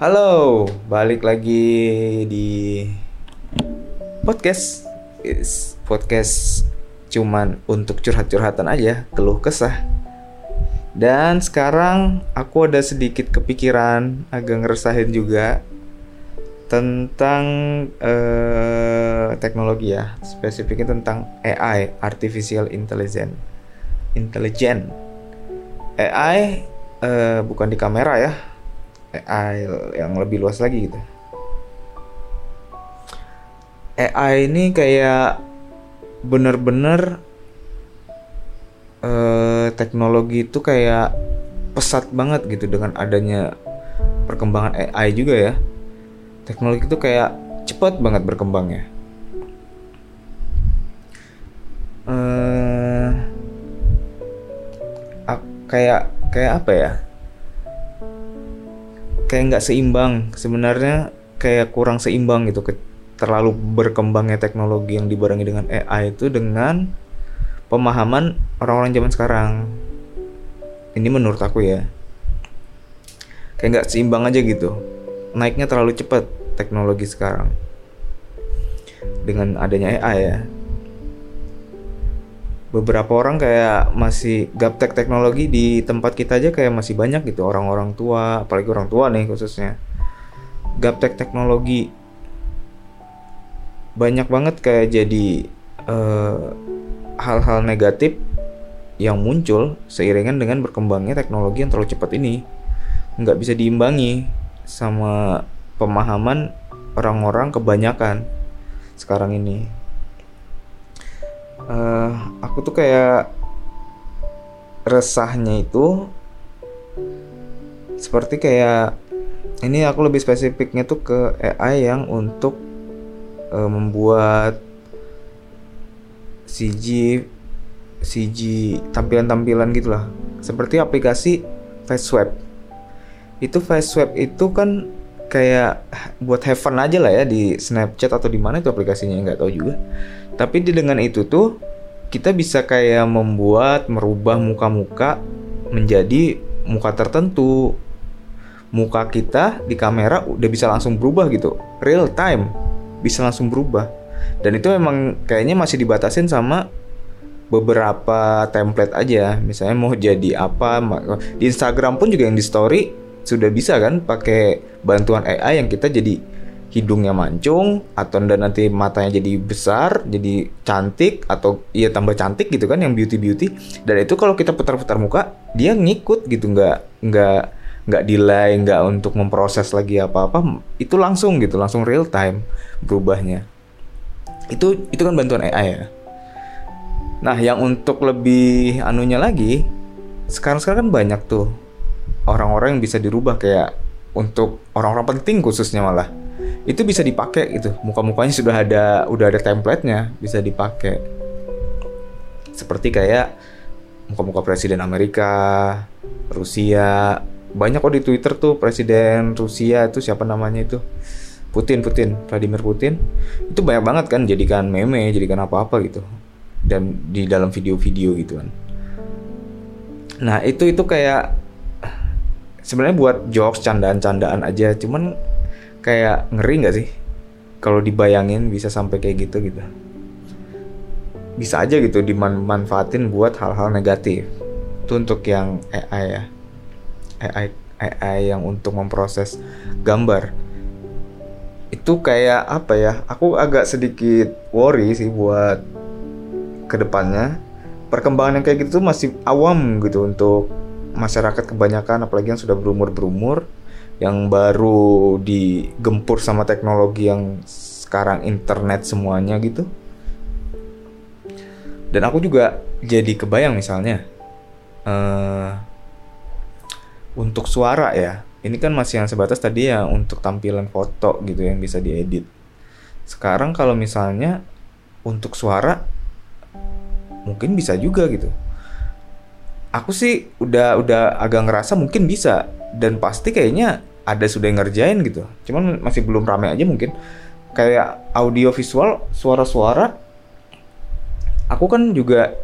Halo, balik lagi di podcast. Podcast cuman untuk curhat-curhatan aja, keluh kesah. Dan sekarang aku ada sedikit kepikiran, agak ngeresahin juga tentang uh, teknologi ya, spesifiknya tentang AI, artificial intelligence. Intelligent. AI uh, bukan di kamera ya, AI yang lebih luas lagi gitu. AI ini kayak bener-bener uh, teknologi itu kayak pesat banget gitu dengan adanya perkembangan AI juga ya. Teknologi itu kayak cepet banget berkembangnya. Uh, kayak kayak apa ya? Kayak nggak seimbang. Sebenarnya kayak kurang seimbang gitu terlalu berkembangnya teknologi yang dibarengi dengan AI itu dengan pemahaman orang-orang zaman sekarang. Ini menurut aku ya. Kayak nggak seimbang aja gitu. Naiknya terlalu cepat teknologi sekarang. Dengan adanya AI ya beberapa orang kayak masih gaptek teknologi di tempat kita aja kayak masih banyak gitu orang-orang tua apalagi orang tua nih khususnya. Gaptek teknologi banyak banget kayak jadi hal hal-hal negatif yang muncul seiringan dengan berkembangnya teknologi yang terlalu cepat ini. Nggak bisa diimbangi sama pemahaman orang-orang kebanyakan sekarang ini uh, aku tuh kayak resahnya itu seperti kayak ini aku lebih spesifiknya tuh ke AI yang untuk uh, membuat CG CG tampilan-tampilan gitulah seperti aplikasi face swap itu face swap itu kan kayak buat have fun aja lah ya di Snapchat atau di mana itu aplikasinya nggak tahu juga tapi di dengan itu tuh kita bisa kayak membuat merubah muka-muka menjadi muka tertentu. Muka kita di kamera udah bisa langsung berubah gitu, real time bisa langsung berubah. Dan itu memang kayaknya masih dibatasin sama beberapa template aja. Misalnya mau jadi apa di Instagram pun juga yang di story sudah bisa kan pakai bantuan AI yang kita jadi hidungnya mancung atau nanti matanya jadi besar jadi cantik atau iya tambah cantik gitu kan yang beauty beauty dan itu kalau kita putar-putar muka dia ngikut gitu nggak nggak nggak delay nggak untuk memproses lagi apa-apa itu langsung gitu langsung real time berubahnya. Itu itu kan bantuan AI ya. Nah yang untuk lebih anunya lagi sekarang sekarang kan banyak tuh orang-orang yang bisa dirubah kayak untuk orang-orang penting khususnya malah itu bisa dipakai gitu. Muka-mukanya sudah ada udah ada templatenya bisa dipakai. Seperti kayak muka-muka presiden Amerika Rusia. Banyak kok di Twitter tuh presiden Rusia itu siapa namanya itu? Putin Putin Vladimir Putin. Itu banyak banget kan jadikan meme jadikan apa-apa gitu. Dan di dalam video-video gitu kan. Nah itu itu kayak sebenarnya buat jokes candaan-candaan aja. Cuman kayak ngeri nggak sih? Kalau dibayangin bisa sampai kayak gitu gitu. Bisa aja gitu dimanfaatin buat hal-hal negatif. Itu untuk yang AI ya. AI AI yang untuk memproses gambar. Itu kayak apa ya? Aku agak sedikit worry sih buat ke depannya perkembangan yang kayak gitu tuh masih awam gitu untuk masyarakat kebanyakan apalagi yang sudah berumur berumur yang baru digempur sama teknologi yang sekarang internet semuanya gitu. Dan aku juga jadi kebayang misalnya uh, untuk suara ya. Ini kan masih yang sebatas tadi ya untuk tampilan foto gitu yang bisa diedit. Sekarang kalau misalnya untuk suara mungkin bisa juga gitu. Aku sih udah udah agak ngerasa mungkin bisa dan pasti kayaknya ada sudah yang ngerjain gitu. Cuman masih belum rame aja mungkin. Kayak audio visual suara-suara. Aku kan juga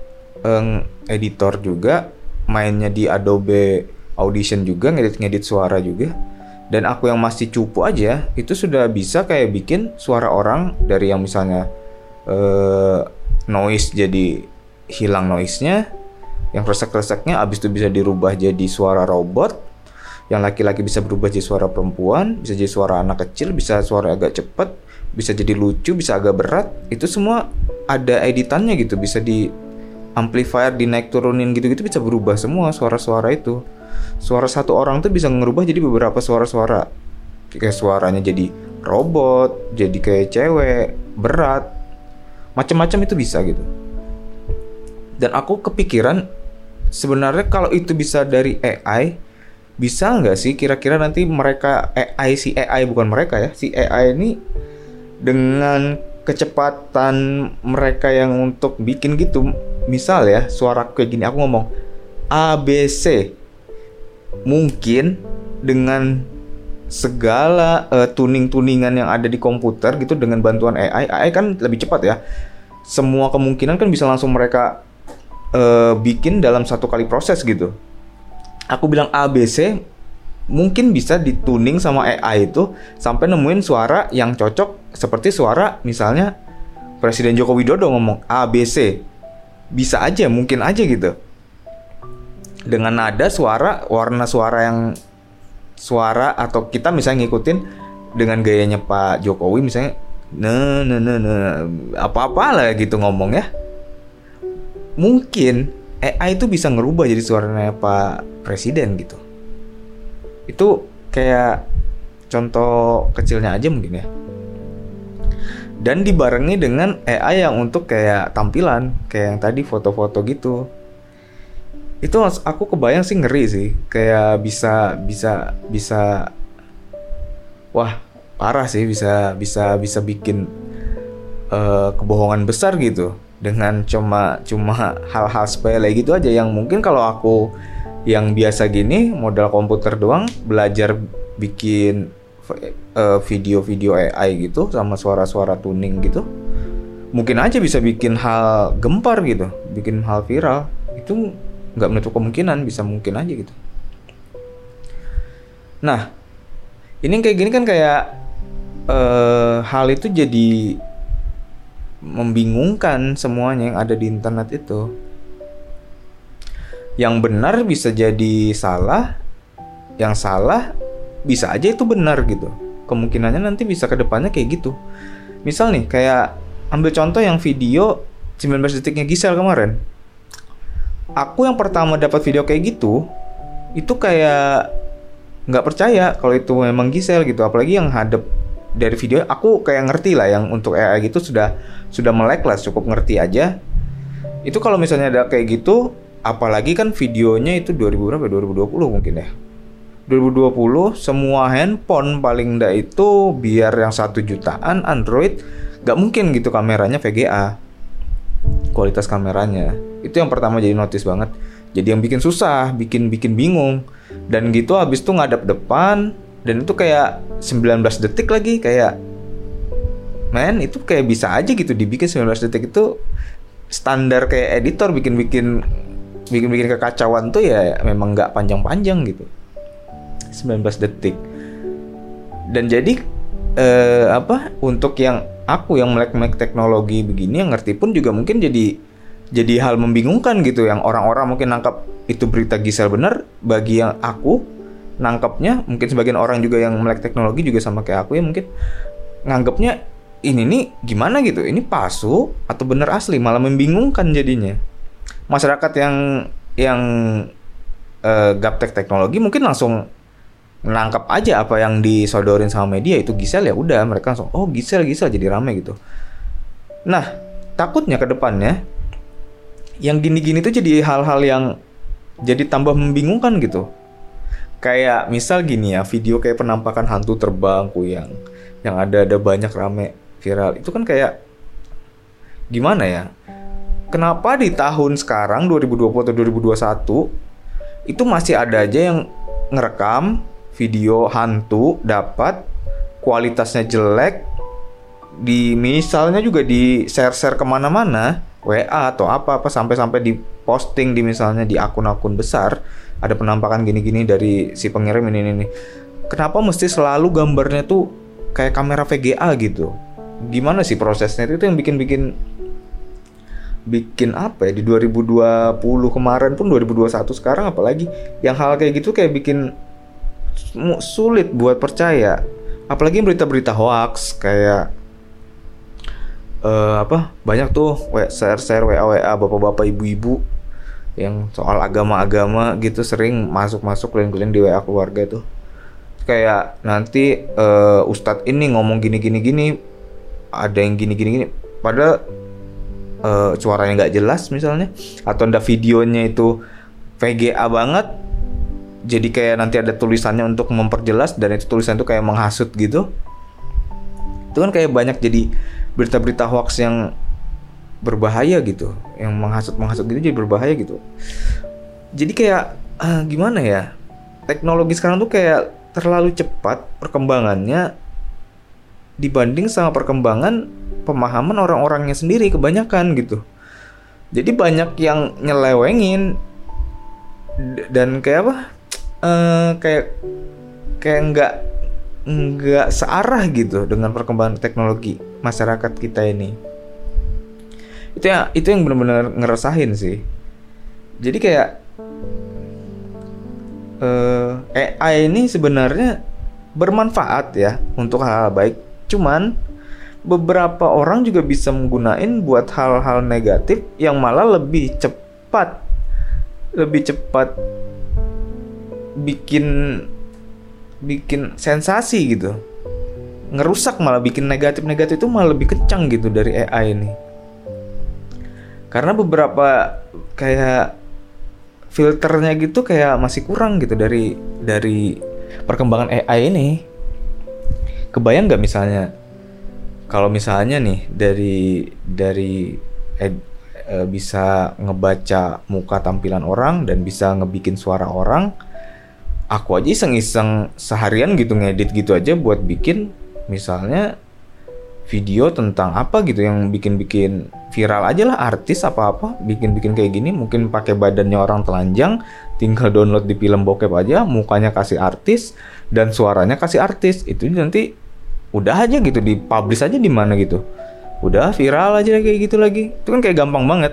um, editor juga mainnya di Adobe Audition juga ngedit-ngedit suara juga. Dan aku yang masih cupu aja itu sudah bisa kayak bikin suara orang dari yang misalnya uh, noise jadi hilang noise-nya yang resek-reseknya abis itu bisa dirubah jadi suara robot yang laki-laki bisa berubah jadi suara perempuan bisa jadi suara anak kecil bisa suara agak cepet bisa jadi lucu bisa agak berat. Itu semua ada editannya gitu bisa di amplifier dinaik turunin gitu-gitu bisa berubah semua suara-suara itu. Suara satu orang tuh bisa ngerubah jadi beberapa suara-suara. Kayak suaranya jadi robot jadi kayak cewek berat. Macam-macam itu bisa gitu. Dan aku kepikiran sebenarnya kalau itu bisa dari AI bisa nggak sih kira-kira nanti mereka AI si AI bukan mereka ya si AI ini dengan kecepatan mereka yang untuk bikin gitu misal ya suara kayak gini aku ngomong ABC mungkin dengan segala uh, tuning-tuningan yang ada di komputer gitu dengan bantuan AI, AI kan lebih cepat ya. Semua kemungkinan kan bisa langsung mereka uh, bikin dalam satu kali proses gitu. Aku bilang ABC mungkin bisa dituning sama AI itu sampai nemuin suara yang cocok seperti suara misalnya Presiden Joko Widodo ngomong ABC. Bisa aja, mungkin aja gitu dengan nada suara warna suara yang suara atau kita misalnya ngikutin dengan gayanya Pak Jokowi misalnya nah nah nah nah apa-apa lah gitu ngomong ya mungkin AI itu bisa ngerubah jadi suaranya Pak Presiden gitu. Itu kayak contoh kecilnya aja mungkin ya. Dan dibarengi dengan AI yang untuk kayak tampilan kayak yang tadi foto-foto gitu. Itu aku kebayang sih ngeri sih kayak bisa bisa bisa wah parah sih bisa bisa bisa bikin uh, kebohongan besar gitu dengan cuma cuma hal-hal sepele gitu aja. Yang mungkin kalau aku yang biasa gini modal komputer doang belajar bikin uh, video-video AI gitu sama suara-suara tuning gitu mungkin aja bisa bikin hal gempar gitu bikin hal viral. Itu nggak menutup kemungkinan bisa mungkin aja gitu. Nah ini kayak gini kan kayak uh, hal itu jadi membingungkan semuanya yang ada di internet itu. Yang benar bisa jadi salah yang salah bisa aja itu benar gitu. Kemungkinannya nanti bisa ke depannya kayak gitu. Misal nih kayak ambil contoh yang video 19 detiknya Gisel kemarin. Aku yang pertama dapat video kayak gitu itu kayak nggak percaya kalau itu memang Gisel gitu. Apalagi yang hadap dari video aku kayak ngerti lah yang untuk AI gitu sudah sudah melek lah cukup ngerti aja. Itu kalau misalnya ada kayak gitu apalagi kan videonya itu 2000 berapa? 2020 mungkin ya. 2020 semua handphone paling ndak itu biar yang satu jutaan Android nggak mungkin gitu kameranya VGA kualitas kameranya. Itu yang pertama jadi notice banget. Jadi yang bikin susah bikin bikin bingung. Dan gitu habis itu ngadap depan dan itu kayak 19 detik lagi kayak men itu kayak bisa aja gitu dibikin 19 detik. Itu standar kayak editor bikin bikin bikin bikin kekacauan tuh ya memang nggak panjang-panjang gitu. 19 detik. Dan jadi eh, apa untuk yang aku yang melek-melek teknologi begini yang ngerti pun juga mungkin jadi jadi hal membingungkan gitu. Yang orang-orang mungkin nangkap itu berita Gisel benar bagi yang aku nangkapnya mungkin sebagian orang juga yang melek teknologi juga sama kayak aku ya mungkin nganggapnya ini nih gimana gitu? Ini palsu atau bener asli? Malah membingungkan jadinya. Masyarakat yang yang uh, gaptek teknologi mungkin langsung menangkap aja apa yang disodorin sama media itu Gisel ya udah mereka langsung oh Gisel Gisel jadi rame gitu. Nah takutnya ke depannya yang gini-gini tuh jadi hal-hal yang jadi tambah membingungkan gitu kayak misal gini ya video kayak penampakan hantu terbang yang yang ada ada banyak rame viral. Itu kan kayak gimana ya? Kenapa di tahun sekarang 2020 atau 2021 itu masih ada aja yang ngerekam video hantu dapat kualitasnya jelek di misalnya juga di share-share ke mana-mana WA atau apa apa sampai-sampai di posting di misalnya di akun-akun besar ada penampakan gini-gini dari si pengirim ini ini kenapa mesti selalu gambarnya tuh kayak kamera VGA gitu? Gimana sih prosesnya? Itu yang bikin bikin bikin apa ya? Di 2020 kemarin pun 2021 sekarang apalagi yang hal kayak gitu kayak bikin sulit buat percaya. Apalagi berita-berita hoax kayak uh, apa? Banyak tuh share share wa wa bapak-bapak ibu-ibu yang soal agama-agama gitu sering masuk-masuk keliling-keliling di wa keluarga tuh. Kayak nanti uh, ustadz ini ngomong gini gini ada yang gini gini. Padahal uh, suaranya nggak jelas misalnya atau ada videonya itu VGA banget jadi kayak nanti ada tulisannya untuk memperjelas dan itu tulisan itu kayak menghasut gitu. Itu kan kayak banyak jadi berita-berita hoax yang berbahaya gitu yang menghasut menghasut gitu jadi berbahaya gitu jadi kayak uh, gimana ya teknologi sekarang tuh kayak terlalu cepat perkembangannya dibanding sama perkembangan pemahaman orang-orangnya sendiri kebanyakan gitu. Jadi banyak yang nyelewengin dan kayak apa? Uh, kayak kayak nggak nggak searah gitu dengan perkembangan teknologi masyarakat kita ini. Itu yang itu yang benar-benar ngeresahin sih. Jadi kayak uh, eh, AI ini sebenarnya bermanfaat ya untuk hal-hal baik. Cuman beberapa orang juga bisa menggunakan buat hal-hal negatif yang malah lebih cepat lebih cepat bikin bikin sensasi gitu ngerusak malah bikin negatif-negatif itu malah lebih kencang gitu dari AI ini karena beberapa kayak filternya gitu kayak masih kurang gitu dari dari perkembangan AI ini. Kebayang nggak misalnya kalau misalnya nih dari dari eh, bisa ngebaca muka tampilan orang dan bisa ngebikin suara orang, aku aja iseng-iseng seharian gitu ngedit gitu aja buat bikin misalnya video tentang apa gitu yang bikin-bikin viral aja lah artis apa-apa bikin-bikin kayak gini mungkin pakai badannya orang telanjang tinggal download di film bokep aja mukanya kasih artis dan suaranya kasih artis. Itu nanti udah aja gitu di publish aja di mana gitu. Udah viral aja kayak gitu lagi. Itu kan kayak gampang banget.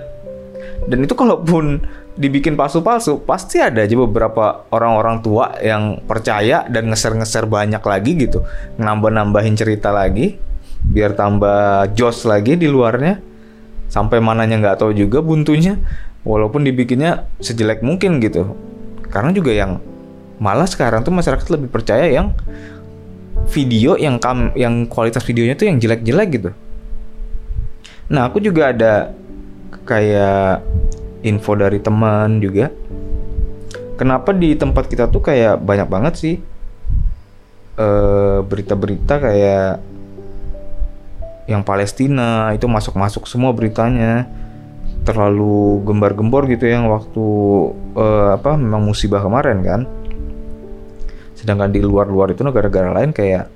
Dan itu kalaupun dibikin palsu-palsu pasti ada aja beberapa orang-orang tua yang percaya dan ngeser-ngeser banyak lagi gitu. Nambah-nambahin cerita lagi biar tambah jos lagi di luarnya. Sampai mananya nggak tahu juga buntunya. Walaupun dibikinnya sejelek mungkin gitu. Karena juga yang malah sekarang tuh masyarakat lebih percaya yang video yang kam yang kualitas videonya tuh yang jelek-jelek gitu. Nah aku juga ada kayak info dari teman juga. Kenapa di tempat kita tuh kayak banyak banget sih uh, berita-berita kayak yang Palestina itu masuk-masuk semua beritanya. Terlalu gembar-gembor gitu yang waktu uh, apa memang musibah kemarin kan. Sedangkan di luar-luar itu negara-negara lain kayak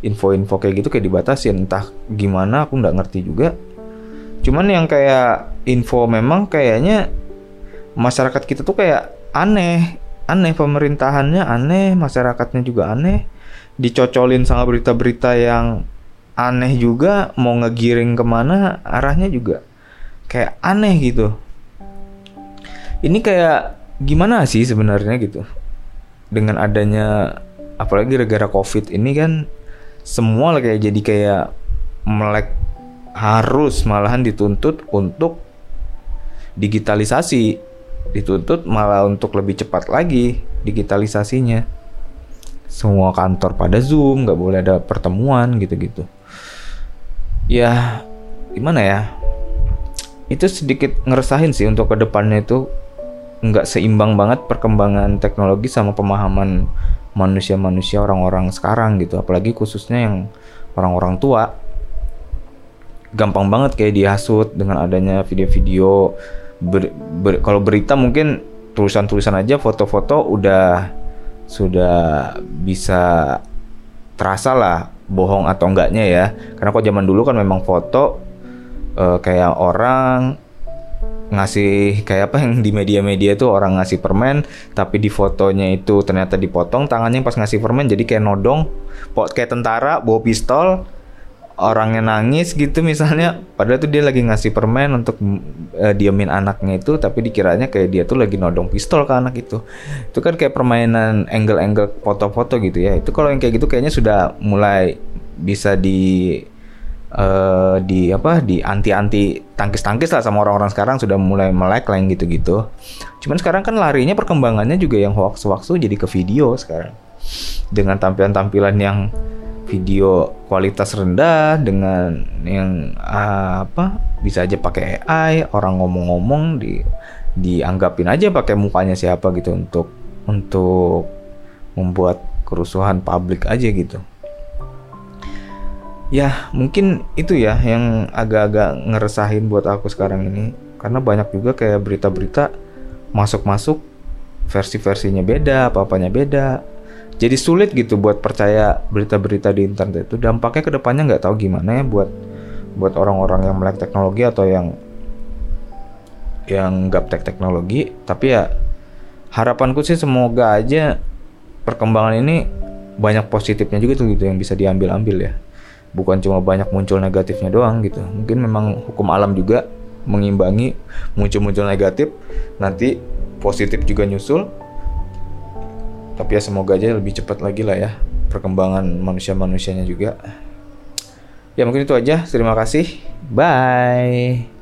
info-info kayak gitu kayak dibatasin. Entah gimana aku nggak ngerti juga. Cuman yang kayak info memang kayaknya masyarakat kita tuh kayak aneh. Aneh pemerintahannya aneh masyarakatnya juga aneh. Dicocolin sama berita-berita yang aneh juga mau ngegiring ke mana arahnya juga kayak aneh gitu. Ini kayak gimana sih sebenarnya gitu? Dengan adanya apalagi gara-gara covid ini kan semua kayak jadi kayak melek harus malahan dituntut untuk digitalisasi. Dituntut malah untuk lebih cepat lagi digitalisasinya. Semua kantor pada zoom nggak boleh ada pertemuan gitu-gitu ya gimana ya? Itu sedikit ngeresahin sih untuk ke depannya itu nggak seimbang banget perkembangan teknologi sama pemahaman manusia-manusia orang-orang sekarang gitu. Apalagi khususnya yang orang-orang tua. Gampang banget kayak dihasut dengan adanya video-video. Ber, ber, kalau berita mungkin tulisan-tulisan aja foto-foto udah sudah bisa terasa lah bohong atau enggaknya ya. Karena kok zaman dulu kan memang foto uh, kayak orang ngasih kayak apa yang di media-media tuh orang ngasih permen tapi di fotonya itu ternyata dipotong tangannya pas ngasih permen jadi kayak nodong kayak tentara bawa pistol orangnya nangis gitu misalnya. Padahal tuh dia lagi ngasih permen untuk uh, diamin anaknya itu tapi dikiranya kayak dia tuh lagi nodong pistol ke anak itu. Itu kan kayak permainan angle-angle foto-foto gitu ya. Itu kalau yang kayak gitu kayaknya sudah mulai bisa di uh, di apa di anti-anti tangkis-tangkis lah sama orang-orang sekarang. Sudah mulai melek lah gitu-gitu. Cuman sekarang kan larinya perkembangannya juga yang hoax-hoax jadi ke video sekarang. Dengan tampilan-tampilan yang video kualitas rendah dengan yang uh, apa bisa aja pakai AI orang ngomong-ngomong di dianggapin aja pakai mukanya siapa gitu untuk untuk membuat kerusuhan publik aja gitu. Ya mungkin itu ya yang agak-agak ngeresahin buat aku sekarang ini. Karena banyak juga kayak berita-berita masuk-masuk versi-versinya beda apa-apanya beda jadi sulit gitu buat percaya berita-berita di internet itu. Dampaknya ke depannya nggak tahu gimana ya buat buat orang-orang yang melek teknologi atau yang yang gaptek teknologi. Tapi ya harapanku sih semoga aja perkembangan ini banyak positifnya juga tuh gitu yang bisa diambil ambil ya. Bukan cuma banyak muncul negatifnya doang gitu. Mungkin memang hukum alam juga mengimbangi muncul-muncul negatif. Nanti positif juga nyusul tapi ya semoga aja lebih cepat lagi lah ya perkembangan manusia-manusianya juga. Ya mungkin itu aja. Terima kasih. Bye